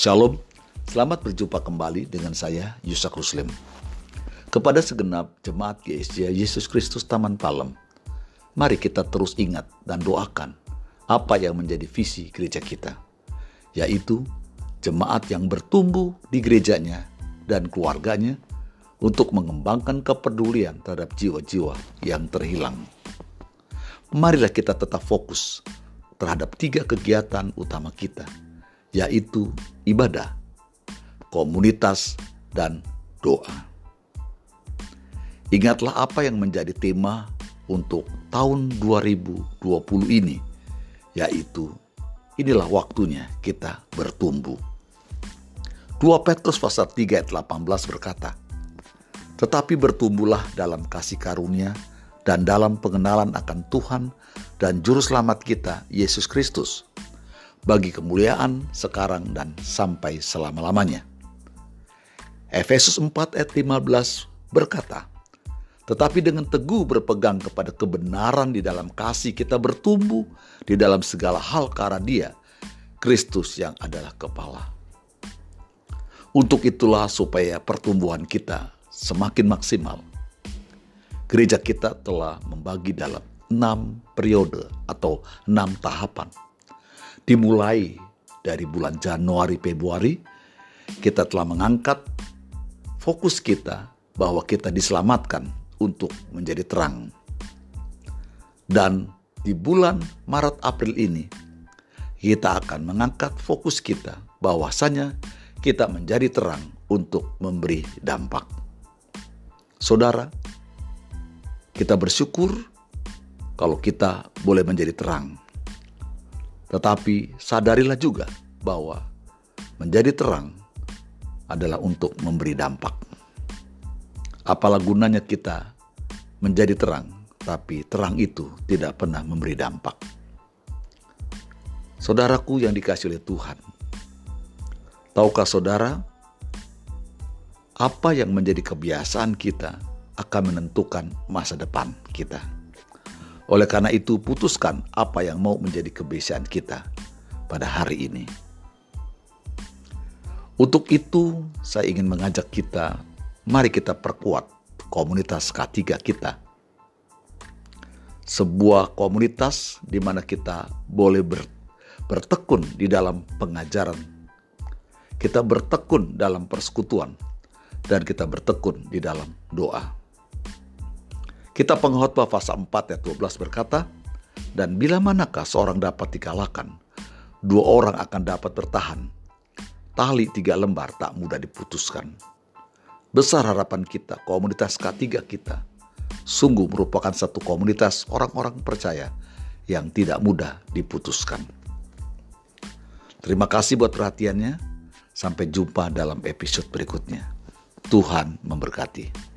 Shalom, selamat berjumpa kembali dengan saya Yusak Ruslim. Kepada segenap jemaat GSJ Yesus Kristus Taman Palem, mari kita terus ingat dan doakan apa yang menjadi visi gereja kita, yaitu jemaat yang bertumbuh di gerejanya dan keluarganya untuk mengembangkan kepedulian terhadap jiwa-jiwa yang terhilang. Marilah kita tetap fokus terhadap tiga kegiatan utama kita, yaitu ibadah, komunitas, dan doa. Ingatlah apa yang menjadi tema untuk tahun 2020 ini, yaitu inilah waktunya kita bertumbuh. 2 Petrus pasal 3 ayat 18 berkata, Tetapi bertumbuhlah dalam kasih karunia dan dalam pengenalan akan Tuhan dan Juru Selamat kita, Yesus Kristus bagi kemuliaan sekarang dan sampai selama-lamanya. Efesus 4 ayat 15 berkata, tetapi dengan teguh berpegang kepada kebenaran di dalam kasih kita bertumbuh di dalam segala hal karena dia, Kristus yang adalah kepala. Untuk itulah supaya pertumbuhan kita semakin maksimal. Gereja kita telah membagi dalam enam periode atau enam tahapan dimulai dari bulan Januari Februari kita telah mengangkat fokus kita bahwa kita diselamatkan untuk menjadi terang. Dan di bulan Maret April ini kita akan mengangkat fokus kita bahwasanya kita menjadi terang untuk memberi dampak. Saudara, kita bersyukur kalau kita boleh menjadi terang tetapi sadarilah juga bahwa menjadi terang adalah untuk memberi dampak. Apalah gunanya kita menjadi terang, tapi terang itu tidak pernah memberi dampak. Saudaraku yang dikasih oleh Tuhan, tahukah saudara apa yang menjadi kebiasaan kita akan menentukan masa depan kita? Oleh karena itu, putuskan apa yang mau menjadi kebiasaan kita pada hari ini. Untuk itu, saya ingin mengajak kita, mari kita perkuat komunitas K3 kita. Sebuah komunitas di mana kita boleh ber, bertekun di dalam pengajaran. Kita bertekun dalam persekutuan dan kita bertekun di dalam doa. Kita pengkhotbah pasal 4 ayat 12 berkata, Dan bila manakah seorang dapat dikalahkan, dua orang akan dapat bertahan. Tali tiga lembar tak mudah diputuskan. Besar harapan kita, komunitas K3 kita, sungguh merupakan satu komunitas orang-orang percaya yang tidak mudah diputuskan. Terima kasih buat perhatiannya. Sampai jumpa dalam episode berikutnya. Tuhan memberkati.